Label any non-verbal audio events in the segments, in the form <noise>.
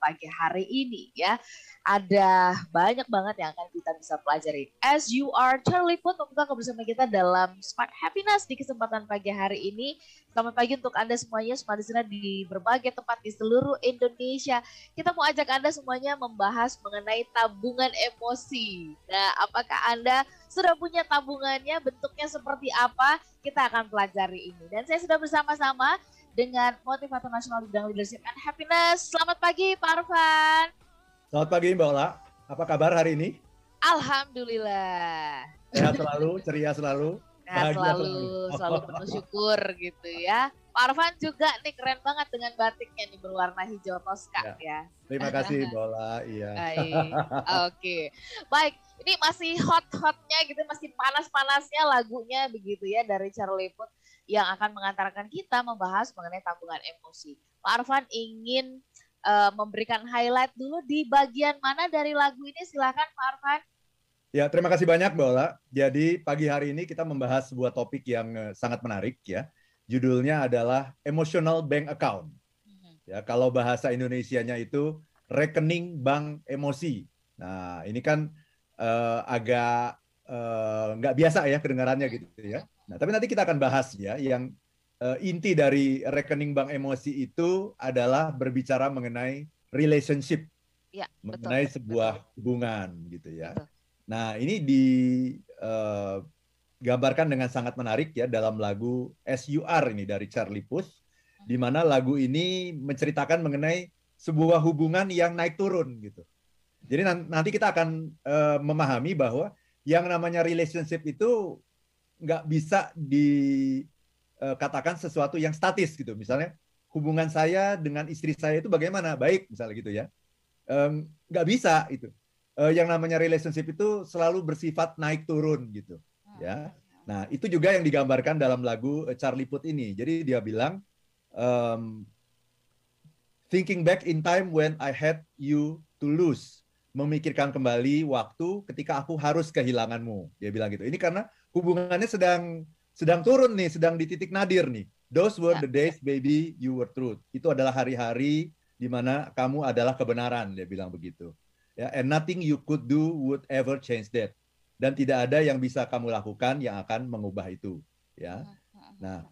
pagi hari ini ya ada banyak banget yang akan kita bisa pelajari. As you are Charlie pun membuka bersama kita dalam Smart Happiness di kesempatan pagi hari ini. Selamat pagi untuk Anda semuanya, semua di di berbagai tempat di seluruh Indonesia. Kita mau ajak Anda semuanya membahas mengenai tabungan emosi. Nah, apakah Anda sudah punya tabungannya? Bentuknya seperti apa? Kita akan pelajari ini. Dan saya sudah bersama-sama dengan motivator nasional bidang leadership and happiness. Selamat pagi Pak Arfan. Selamat pagi Mbak Ola. Apa kabar hari ini? Alhamdulillah. Sehat selalu, ceria selalu. Sehat selalu, selalu, selalu penuh syukur gitu ya. Pak Arfan juga nih keren banget dengan batiknya nih berwarna hijau toska ya. ya. Terima kasih <laughs> Mbak Ola, iya. <laughs> Oke. Baik, ini masih hot-hotnya gitu, masih panas-panasnya lagunya begitu ya dari Charlie Puth yang akan mengantarkan kita membahas mengenai tabungan emosi. Pak Arfan ingin uh, memberikan highlight dulu di bagian mana dari lagu ini silakan Pak Arfan. Ya, terima kasih banyak Mbak Ola. Jadi pagi hari ini kita membahas sebuah topik yang uh, sangat menarik ya. Judulnya adalah emotional bank account. Mm-hmm. Ya, kalau bahasa Indonesianya itu rekening bank emosi. Nah, ini kan uh, agak nggak uh, biasa ya kedengarannya gitu ya. Nah, tapi nanti kita akan bahas ya yang uh, inti dari rekening bank emosi itu adalah berbicara mengenai relationship, ya, mengenai betul, sebuah betul. hubungan gitu ya. Betul. Nah ini digambarkan eh, uh, dengan sangat menarik ya dalam lagu SUR ini dari Charlie Puth, hmm. di mana lagu ini menceritakan mengenai sebuah hubungan yang naik turun gitu. Jadi nanti kita akan uh, memahami bahwa yang namanya relationship itu nggak bisa di uh, katakan sesuatu yang statis gitu. Misalnya hubungan saya dengan istri saya itu bagaimana? Baik misalnya gitu ya. Nggak bisa itu. Uh, yang namanya relationship itu selalu bersifat naik turun gitu. Ya. Nah itu juga yang digambarkan dalam lagu eh, Charlie Puth ini. Jadi dia bilang um, thinking back in time when I had you to lose memikirkan kembali waktu ketika aku harus kehilanganmu. Dia bilang gitu. Ini karena hubungannya sedang sedang turun nih, sedang di titik nadir nih. Those were ya. the days, baby, you were truth. Itu adalah hari-hari di mana kamu adalah kebenaran, dia bilang begitu. Ya, and nothing you could do would ever change that. Dan tidak ada yang bisa kamu lakukan yang akan mengubah itu. Ya, nah,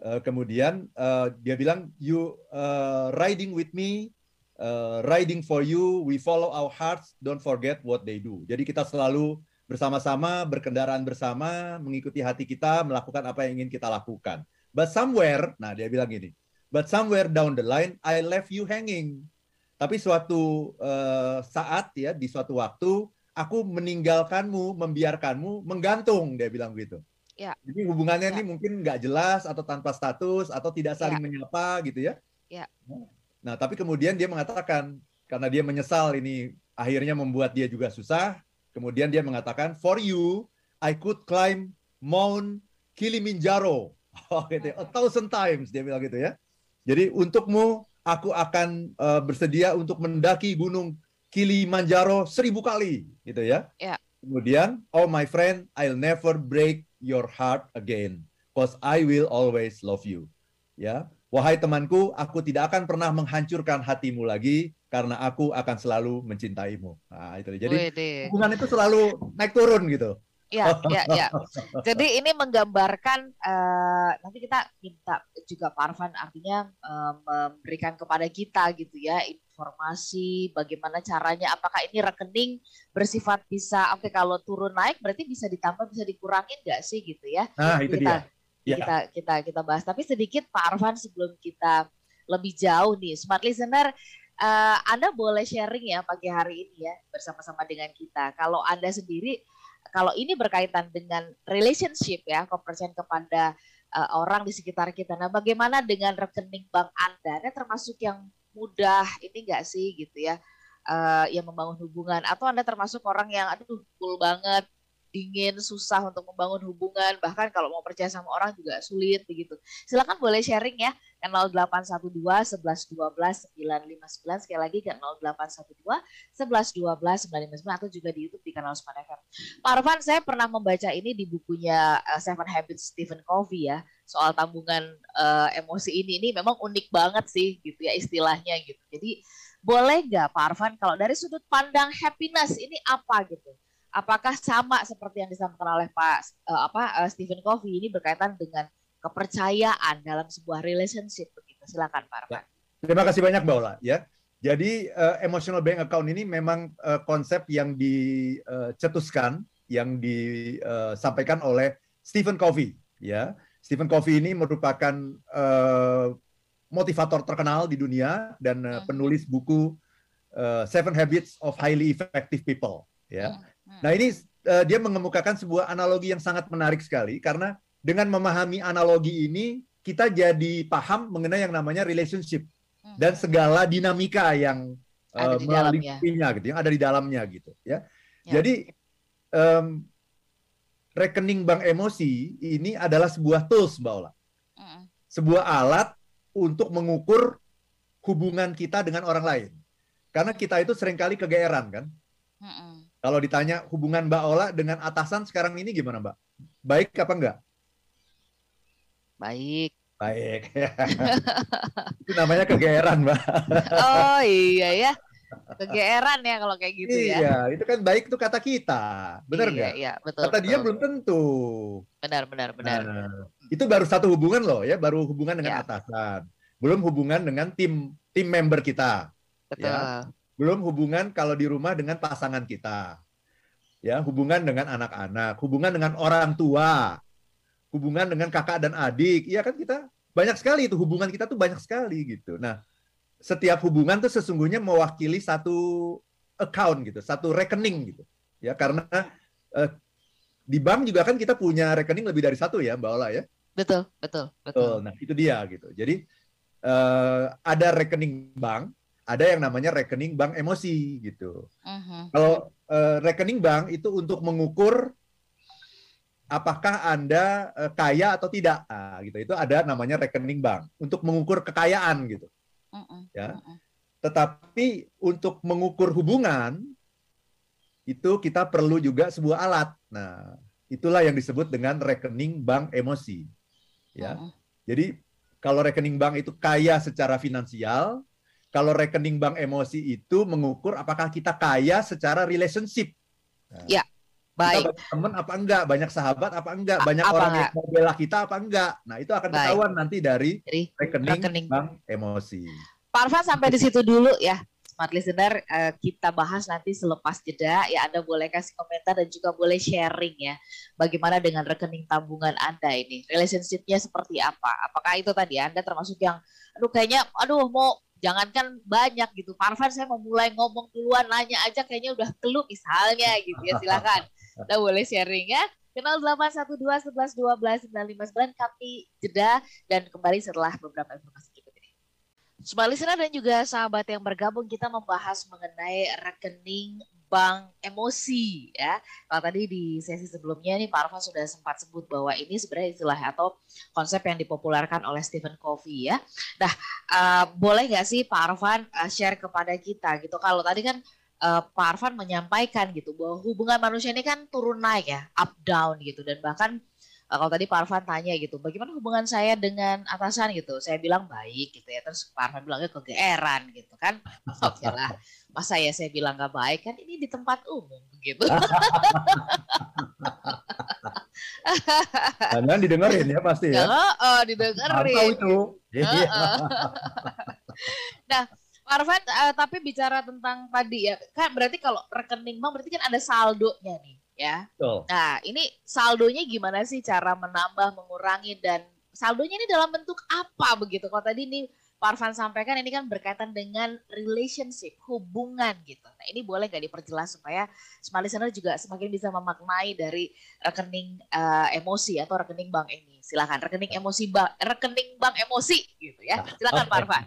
uh, kemudian uh, dia bilang, you uh, riding with me, uh, riding for you, we follow our hearts, don't forget what they do. Jadi kita selalu bersama-sama berkendaraan bersama mengikuti hati kita melakukan apa yang ingin kita lakukan. But somewhere, nah dia bilang gini, but somewhere down the line I left you hanging. Tapi suatu uh, saat ya di suatu waktu aku meninggalkanmu, membiarkanmu menggantung dia bilang begitu. Ya. Jadi hubungannya ya. ini mungkin nggak jelas atau tanpa status atau tidak saling ya. menyapa gitu ya. Ya. Nah tapi kemudian dia mengatakan karena dia menyesal ini akhirnya membuat dia juga susah, Kemudian dia mengatakan, for you, I could climb Mount Kilimanjaro. <laughs> Oh, gitu, ya. a thousand times dia bilang gitu ya. Jadi untukmu aku akan uh, bersedia untuk mendaki gunung Kilimanjaro seribu kali, gitu ya. Yeah. Kemudian, oh my friend, I'll never break your heart again, cause I will always love you. Ya, wahai temanku, aku tidak akan pernah menghancurkan hatimu lagi, karena aku akan selalu mencintaimu. Nah, itu jadi Wede. hubungan itu selalu naik turun gitu. Ya, ya, ya. Jadi <laughs> ini menggambarkan uh, nanti kita minta juga Pak Arfan artinya uh, memberikan kepada kita gitu ya informasi bagaimana caranya apakah ini rekening bersifat bisa oke okay, kalau turun naik berarti bisa ditambah bisa dikurangin nggak sih gitu ya. Nah, itu kita, dia. Ya. Kita kita kita bahas tapi sedikit Pak Arfan sebelum kita lebih jauh nih smart listener uh, Anda boleh sharing ya pagi hari ini ya bersama-sama dengan kita. Kalau Anda sendiri, kalau ini berkaitan dengan relationship ya, kepercayaan kepada uh, orang di sekitar kita. Nah, bagaimana dengan rekening bank Anda? Ini termasuk yang mudah ini enggak sih gitu ya, uh, yang membangun hubungan? Atau Anda termasuk orang yang aduh cool banget, dingin, susah untuk membangun hubungan, bahkan kalau mau percaya sama orang juga sulit begitu. Silakan boleh sharing ya ke 0812 11 12 959 sekali lagi ke 0812 11 12 959 atau juga di YouTube di kanal Smart FM. Pak Arfan, saya pernah membaca ini di bukunya uh, Seven Habits Stephen Covey ya soal tabungan uh, emosi ini. Ini memang unik banget sih gitu ya istilahnya gitu. Jadi boleh nggak Pak Arfan kalau dari sudut pandang happiness ini apa gitu? Apakah sama seperti yang disampaikan oleh Pak uh, apa uh, Stephen Covey ini berkaitan dengan kepercayaan dalam sebuah relationship begitu. Silakan Pak Arfan. Terima kasih banyak Mbak Ola ya. Jadi uh, emotional bank account ini memang uh, konsep yang dicetuskan, yang disampaikan oleh Stephen Covey ya. Stephen Covey ini merupakan uh, motivator terkenal di dunia dan uh, penulis buku uh, Seven Habits of Highly Effective People ya. Hmm. Nah ini uh, dia mengemukakan sebuah analogi yang sangat menarik sekali karena dengan memahami analogi ini kita jadi paham mengenai yang namanya relationship hmm. dan segala dinamika yang uh, melingkupinya gitu, yang ada di dalamnya gitu ya. ya. Jadi um, rekening bank emosi ini adalah sebuah tools, Mbak Ola. Hmm. Sebuah alat untuk mengukur hubungan kita dengan orang lain. Karena kita itu sering kali kegeeran kan. Hmm kalau ditanya hubungan Mbak Ola dengan atasan sekarang ini gimana Mbak? Baik apa enggak? Baik. Baik. <laughs> itu namanya kegeeran Mbak. oh iya ya. Kegeeran ya kalau kayak gitu iya, ya. Iya, itu kan baik itu kata kita. Benar nggak? Iya, iya, betul. Kata betul. dia belum tentu. Benar, benar, benar. Nah, itu baru satu hubungan loh ya, baru hubungan dengan ya. atasan. Belum hubungan dengan tim tim member kita. Betul. Ya belum hubungan kalau di rumah dengan pasangan kita. Ya, hubungan dengan anak-anak, hubungan dengan orang tua, hubungan dengan kakak dan adik. Iya kan kita banyak sekali itu hubungan kita tuh banyak sekali gitu. Nah, setiap hubungan tuh sesungguhnya mewakili satu account gitu, satu rekening gitu. Ya, karena eh, di bank juga kan kita punya rekening lebih dari satu ya, Mbak Ola ya. Betul, betul, betul. Nah, itu dia gitu. Jadi eh, ada rekening bank, ada yang namanya rekening bank emosi gitu. Uh-huh. Kalau uh, rekening bank itu untuk mengukur apakah anda uh, kaya atau tidak, nah, gitu. Itu ada namanya rekening bank untuk mengukur kekayaan gitu. Uh-uh. Ya. Uh-uh. Tetapi untuk mengukur hubungan itu kita perlu juga sebuah alat. Nah, itulah yang disebut dengan rekening bank emosi. Ya. Uh-uh. Jadi kalau rekening bank itu kaya secara finansial, kalau rekening bank emosi itu mengukur apakah kita kaya secara relationship. Nah, ya, baik. Kita teman apa enggak, banyak sahabat apa enggak, banyak apa orang enggak? yang mau bela kita apa enggak. Nah, itu akan ketahuan nanti dari, rekening, rekening bank emosi. Pak Arfan sampai di situ dulu ya. Smart listener eh, kita bahas nanti selepas jeda ya Anda boleh kasih komentar dan juga boleh sharing ya bagaimana dengan rekening tabungan Anda ini relationshipnya seperti apa apakah itu tadi Anda termasuk yang aduh kayaknya aduh mau jangankan banyak gitu. Parvan saya mau mulai ngomong duluan, nanya aja kayaknya udah keluh misalnya gitu ya. Silakan. Udah <laughs> boleh sharing ya. Kenal 812 11 12 959 kami jeda dan kembali setelah beberapa informasi berikut ini. Listener dan juga sahabat yang bergabung kita membahas mengenai rekening bank emosi ya. Kalau tadi di sesi sebelumnya nih Pak Arfan sudah sempat sebut bahwa ini sebenarnya istilah atau konsep yang dipopulerkan oleh Stephen Covey ya. Nah, uh, boleh nggak sih Pak Arfan uh, share kepada kita gitu? Kalau tadi kan uh, Pak Arfan menyampaikan gitu bahwa hubungan manusia ini kan turun naik ya, up down gitu dan bahkan uh, kalau tadi Pak Arfan tanya gitu, bagaimana hubungan saya dengan atasan gitu? Saya bilang baik gitu ya. Terus Pak Arfan bilangnya kegeeran gitu kan. Oke lah. Masa ya saya bilang gak baik kan ini di tempat umum gitu. <laughs> Jangan didengerin ya pasti ya. Oh, oh didengerin. Atau itu. nah, Pak Arfan, uh, tapi bicara tentang tadi ya, kan berarti kalau rekening bank berarti kan ada saldonya nih ya. Betul. Nah, ini saldonya gimana sih cara menambah, mengurangi dan saldonya ini dalam bentuk apa begitu? Kalau tadi ini Pak Arfan sampaikan ini kan berkaitan dengan relationship, hubungan gitu. Nah ini boleh nggak diperjelas supaya smart listener juga semakin bisa memaknai dari rekening uh, emosi atau rekening bank ini. Silakan rekening emosi bank, rekening bank emosi gitu ya. Silakan Pak Arfan.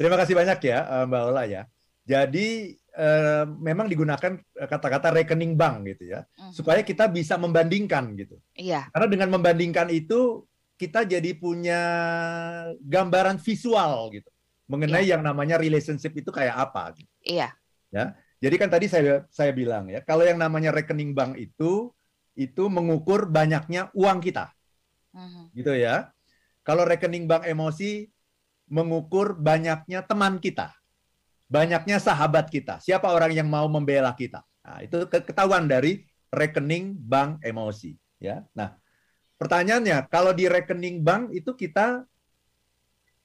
Terima kasih banyak ya eh, Mbak Ola ya. Jadi eh, memang digunakan eh, kata-kata rekening bank gitu ya, Mhm. supaya kita bisa membandingkan gitu. Iya, Karena dengan membandingkan itu kita jadi punya gambaran visual gitu mengenai yang namanya relationship itu kayak apa. gitu. iya. Jadi kan tadi saya saya bilang ya, kalau yang namanya rekening bank itu itu mengukur banyaknya uang kita, Mhm. gitu ya. Kalau rekening bank emosi mengukur banyaknya teman kita, banyaknya sahabat kita, siapa orang yang mau membela kita. Nah, itu ke- ketahuan dari rekening bank emosi, ya. Nah, pertanyaannya, kalau di rekening bank itu kita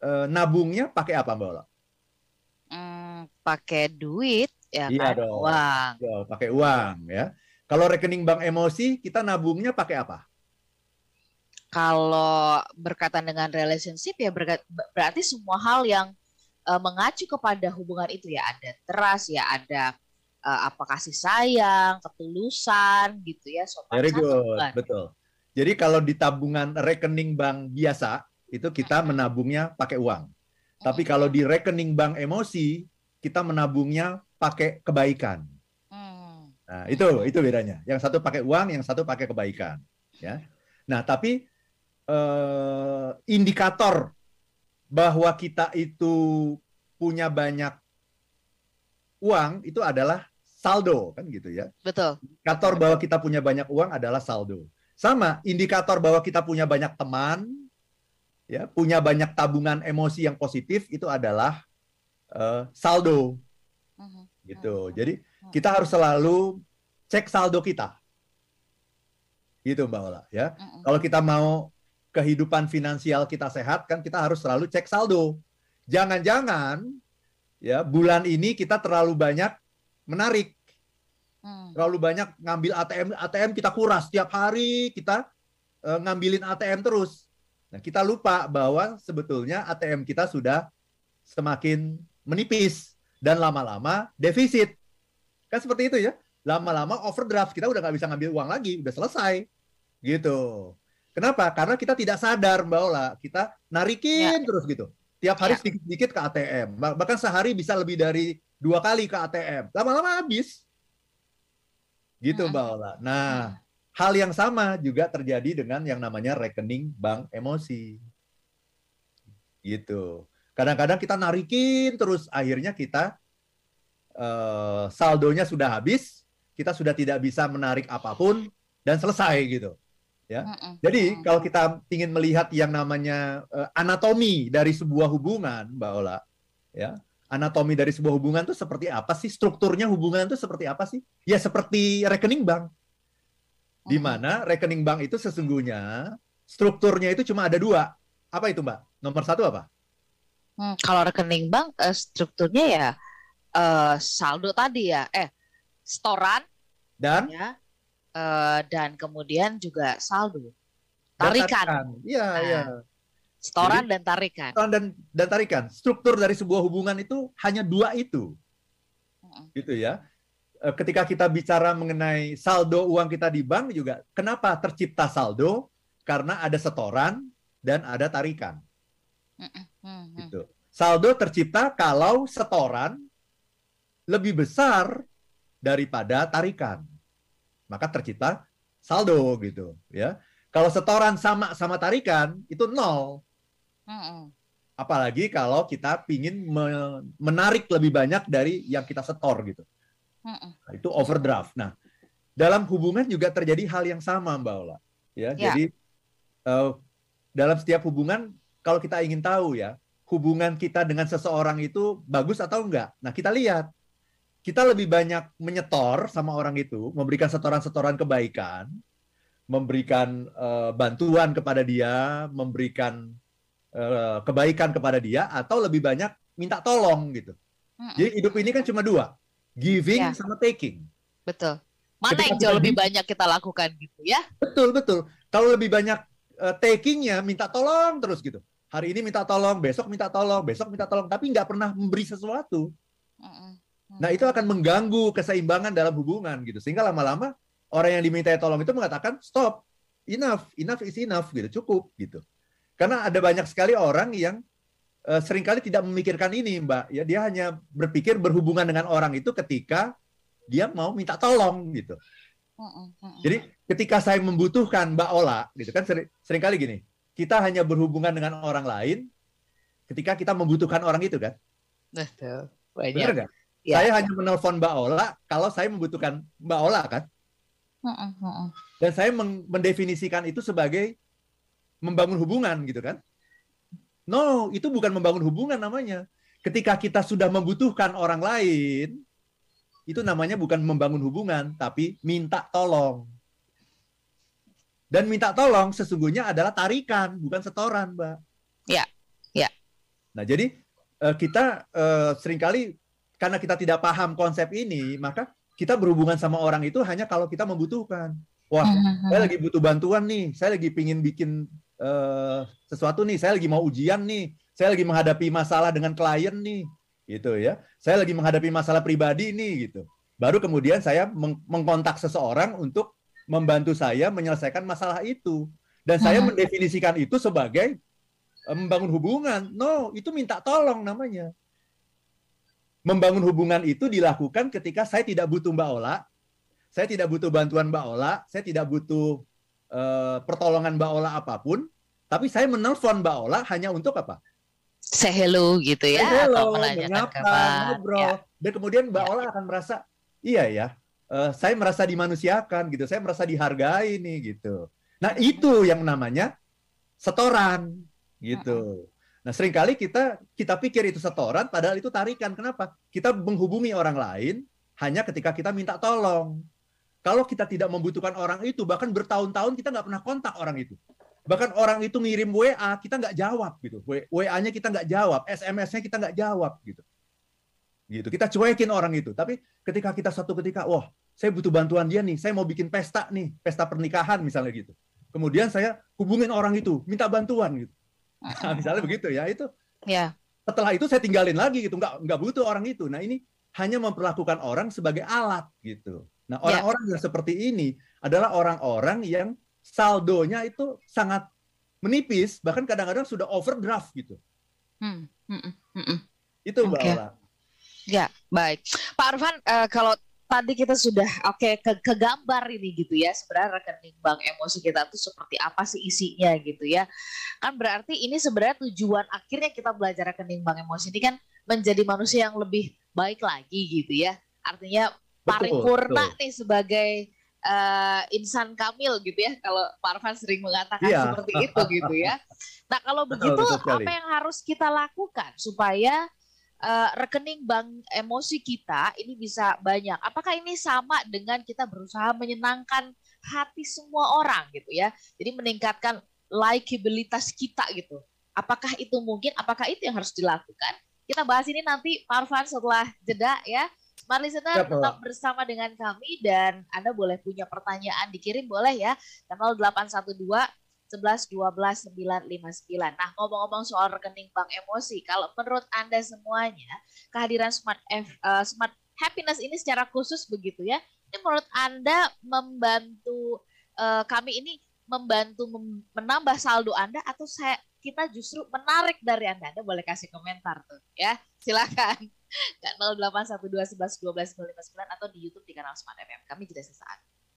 eh, nabungnya pakai apa, Mbak Ola? Hmm, pakai duit ya Iya kan, dong. uang. Ya, pakai uang, ya. Kalau rekening bank emosi, kita nabungnya pakai apa? Kalau berkaitan dengan relationship ya berarti semua hal yang eh, mengacu kepada hubungan itu ya ada trust ya ada eh, apa kasih sayang, ketulusan gitu ya sopan Very good, santun. betul. Jadi kalau di tabungan rekening bank biasa itu kita menabungnya pakai uang. Tapi kalau di rekening bank emosi kita menabungnya pakai kebaikan. Hmm. Nah, itu itu bedanya. Yang satu pakai uang, yang satu pakai kebaikan, ya. Nah, tapi eh, indikator bahwa kita itu punya banyak uang itu adalah saldo kan gitu ya. Betul. Indikator bahwa kita punya banyak uang adalah saldo. Sama, indikator bahwa kita punya banyak teman, ya, punya banyak tabungan emosi yang positif itu adalah eh, saldo, Mhm. gitu. Jadi kita harus selalu cek saldo kita, gitu Mbak Ola. Ya, Mhm. kalau kita mau kehidupan finansial kita sehat, kan kita harus selalu cek saldo. Jangan-jangan, ya bulan ini kita terlalu banyak menarik Hmm. terlalu banyak ngambil ATM ATM kita kuras tiap hari kita eh, ngambilin ATM terus. Nah, kita lupa bahwa sebetulnya ATM kita sudah semakin menipis dan lama-lama defisit. Kan seperti itu ya. Lama-lama overdraft kita udah nggak bisa ngambil uang lagi, udah selesai. Gitu. Kenapa? Karena kita tidak sadar Mbak Ola, kita narikin terus gitu. Tiap hari Ya. sedikit-sedikit ke ATM. Bah- Bahkan sehari bisa lebih dari dua kali ke ATM. Lama-lama habis. Gitu Mm-mm. Mbak Ola. Nah, hal yang sama juga terjadi dengan yang namanya rekening bank emosi. Gitu. Kadang-kadang kita narikin terus akhirnya kita eh, saldonya sudah habis, kita sudah tidak bisa menarik apa pun dan selesai gitu. Ya. Mhm. Jadi Mhm. kalau kita ingin melihat yang namanya eh, anatomi dari sebuah hubungan, Mbak Ola, ya, anatomi dari sebuah hubungan itu seperti apa sih? Strukturnya hubungan itu seperti apa sih? Ya seperti rekening bank, di mana rekening bank itu sesungguhnya strukturnya itu cuma ada dua. Apa itu, Mbak? Nomor satu apa? Hmm, kalau rekening bank eh, strukturnya ya eh, saldo tadi ya, eh setoran Dan ya, eh, dan kemudian juga saldo, tarikan, Iya, Nah. iya. setoran dan tarikan. Setoran Dan dan tarikan. Struktur dari sebuah hubungan itu hanya dua itu. Gitu ya. Eh, Ketika kita bicara mengenai saldo uang kita di bank juga, kenapa tercipta saldo? Karena ada setoran dan ada tarikan. Mhm. Mhm. Gitu. Saldo tercipta kalau setoran lebih besar daripada tarikan, maka tercipta saldo gitu ya. Kalau setoran sama sama tarikan itu nol. Apalagi kalau kita pingin me- menarik lebih banyak dari yang kita setor gitu. Nah, itu overdraft. Nah, dalam hubungan juga terjadi hal yang sama, Mbak Ola. Ya, Ya. jadi eh, dalam setiap hubungan kalau kita ingin tahu ya, hubungan kita dengan seseorang itu bagus atau enggak. Nah, kita lihat kita lebih banyak menyetor sama orang itu, memberikan setoran-setoran kebaikan, memberikan eh, bantuan kepada dia, memberikan eh, kebaikan kepada dia atau lebih banyak minta tolong gitu. Mhm. Jadi hidup ini kan cuma dua, giving Ya. sama taking. Betul. Mana Ketika yang jauh lebih banyak kita lakukan gitu ya? Betul betul. Kalau lebih banyak eh, takingnya minta tolong terus gitu. Hari ini minta tolong, besok minta tolong, besok minta tolong, tapi nggak pernah memberi sesuatu. Mhm. Nah itu akan mengganggu keseimbangan dalam hubungan gitu. Sehingga lama-lama orang yang diminta tolong itu mengatakan stop, enough, enough is enough gitu, cukup gitu. Karena ada banyak sekali orang yang uh, sering kali tidak memikirkan ini, Mbak. Ya dia hanya berpikir berhubungan dengan orang itu ketika dia mau minta tolong gitu. Jadi ketika saya membutuhkan Mbak Ola, gitu kan sering, sering kali gini, kita hanya berhubungan dengan orang lain ketika kita membutuhkan orang itu kan. Betul. Benar nggak? Ya. Saya hanya menelpon Mbak Ola kalau saya membutuhkan Mbak Ola kan. Dan saya mendefinisikan itu sebagai membangun hubungan gitu kan. No, itu bukan membangun hubungan namanya. Ketika kita sudah membutuhkan orang lain, itu namanya bukan membangun hubungan, tapi minta tolong. Dan minta tolong sesungguhnya adalah tarikan, bukan setoran, Mbak. Ya, ya. Nah, jadi eh, kita eh, sering kali karena kita tidak paham konsep ini, maka kita berhubungan sama orang itu hanya kalau kita membutuhkan. Wah, uh-huh. saya lagi butuh bantuan nih, saya lagi pingin bikin uh, sesuatu nih, saya lagi mau ujian nih, saya lagi menghadapi masalah dengan klien nih, gitu ya. Saya lagi menghadapi masalah pribadi nih, gitu. Baru kemudian saya meng- mengkontak seseorang untuk membantu saya menyelesaikan masalah itu. Dan saya mendefinisikan itu sebagai uh, membangun hubungan. No, itu minta tolong namanya membangun hubungan itu dilakukan ketika saya tidak butuh Mbak Ola, saya tidak butuh bantuan Mbak Ola, saya tidak butuh uh, pertolongan Mbak Ola apa pun, tapi saya menelpon Mbak Ola hanya untuk apa? Say hello gitu ya, Say hello, mengapa, ngobrol, ya. dan kemudian Mbak ya. Ola akan merasa, iya ya, uh, saya merasa dimanusiakan gitu, saya merasa dihargai nih gitu. Nah itu yang namanya setoran gitu. Nah, sering kali kita kita pikir itu setoran padahal itu tarikan. Kenapa? Kita menghubungi orang lain hanya ketika kita minta tolong. Kalau kita tidak membutuhkan orang itu, bahkan bertahun-tahun kita nggak pernah kontak orang itu. Bahkan orang itu ngirim WA, kita nggak jawab gitu. WA-nya kita nggak jawab, SMS-nya kita nggak jawab gitu. Gitu. Kita cuekin orang itu. Tapi ketika kita satu ketika, wah, saya butuh bantuan dia nih, saya mau bikin pesta nih, pesta pernikahan misalnya gitu. Kemudian saya hubungin orang itu, minta bantuan gitu Nah, <laughs> misalnya begitu ya itu. Ya. Setelah itu saya tinggalin lagi gitu, nggak nggak butuh orang itu. Nah ini hanya memperlakukan orang sebagai alat gitu. Nah ya. orang-orang ya. yang seperti ini adalah orang-orang yang saldonya itu sangat menipis, bahkan kadang-kadang sudah overdraft gitu. Hmm. Hmm. Hmm. hmm, hmm. Itu mbak okay. Ya baik, Pak Arfan uh, kalau tadi kita sudah oke okay, ke, ke gambar ini gitu ya. Sebenarnya rekening bank emosi kita tuh seperti apa sih isinya gitu ya. Kan berarti ini sebenarnya tujuan akhirnya kita belajar rekening bank emosi ini kan menjadi manusia yang lebih baik lagi gitu ya. Artinya paripurna betul. nih sebagai uh, insan kamil gitu ya. Kalau Pak Arfan sering mengatakan iya. seperti itu gitu ya. Nah kalau begitu betul apa yang harus kita lakukan supaya uh, rekening bank emosi kita ini bisa banyak. Apakah ini sama dengan kita berusaha menyenangkan hati semua orang gitu ya? Jadi meningkatkan likabilitas kita gitu. Apakah itu mungkin? Apakah itu yang harus dilakukan? Kita bahas ini nanti Parvan setelah jeda ya. Smart Listener tetap bersama dengan kami dan Anda boleh punya pertanyaan dikirim boleh ya. Channel 812 11 12 959. Nah, ngomong-ngomong soal rekening bank emosi, kalau menurut Anda semuanya kehadiran Smart F, uh, Smart Happiness ini secara khusus begitu ya. Ini menurut Anda membantu uh, kami ini membantu mem menambah saldo Anda atau saya kita justru menarik dari Anda? Anda boleh kasih komentar tuh ya. Silakan. 0812 11 12 959 atau di YouTube di kanal Smart FM. Kami jeda sesaat.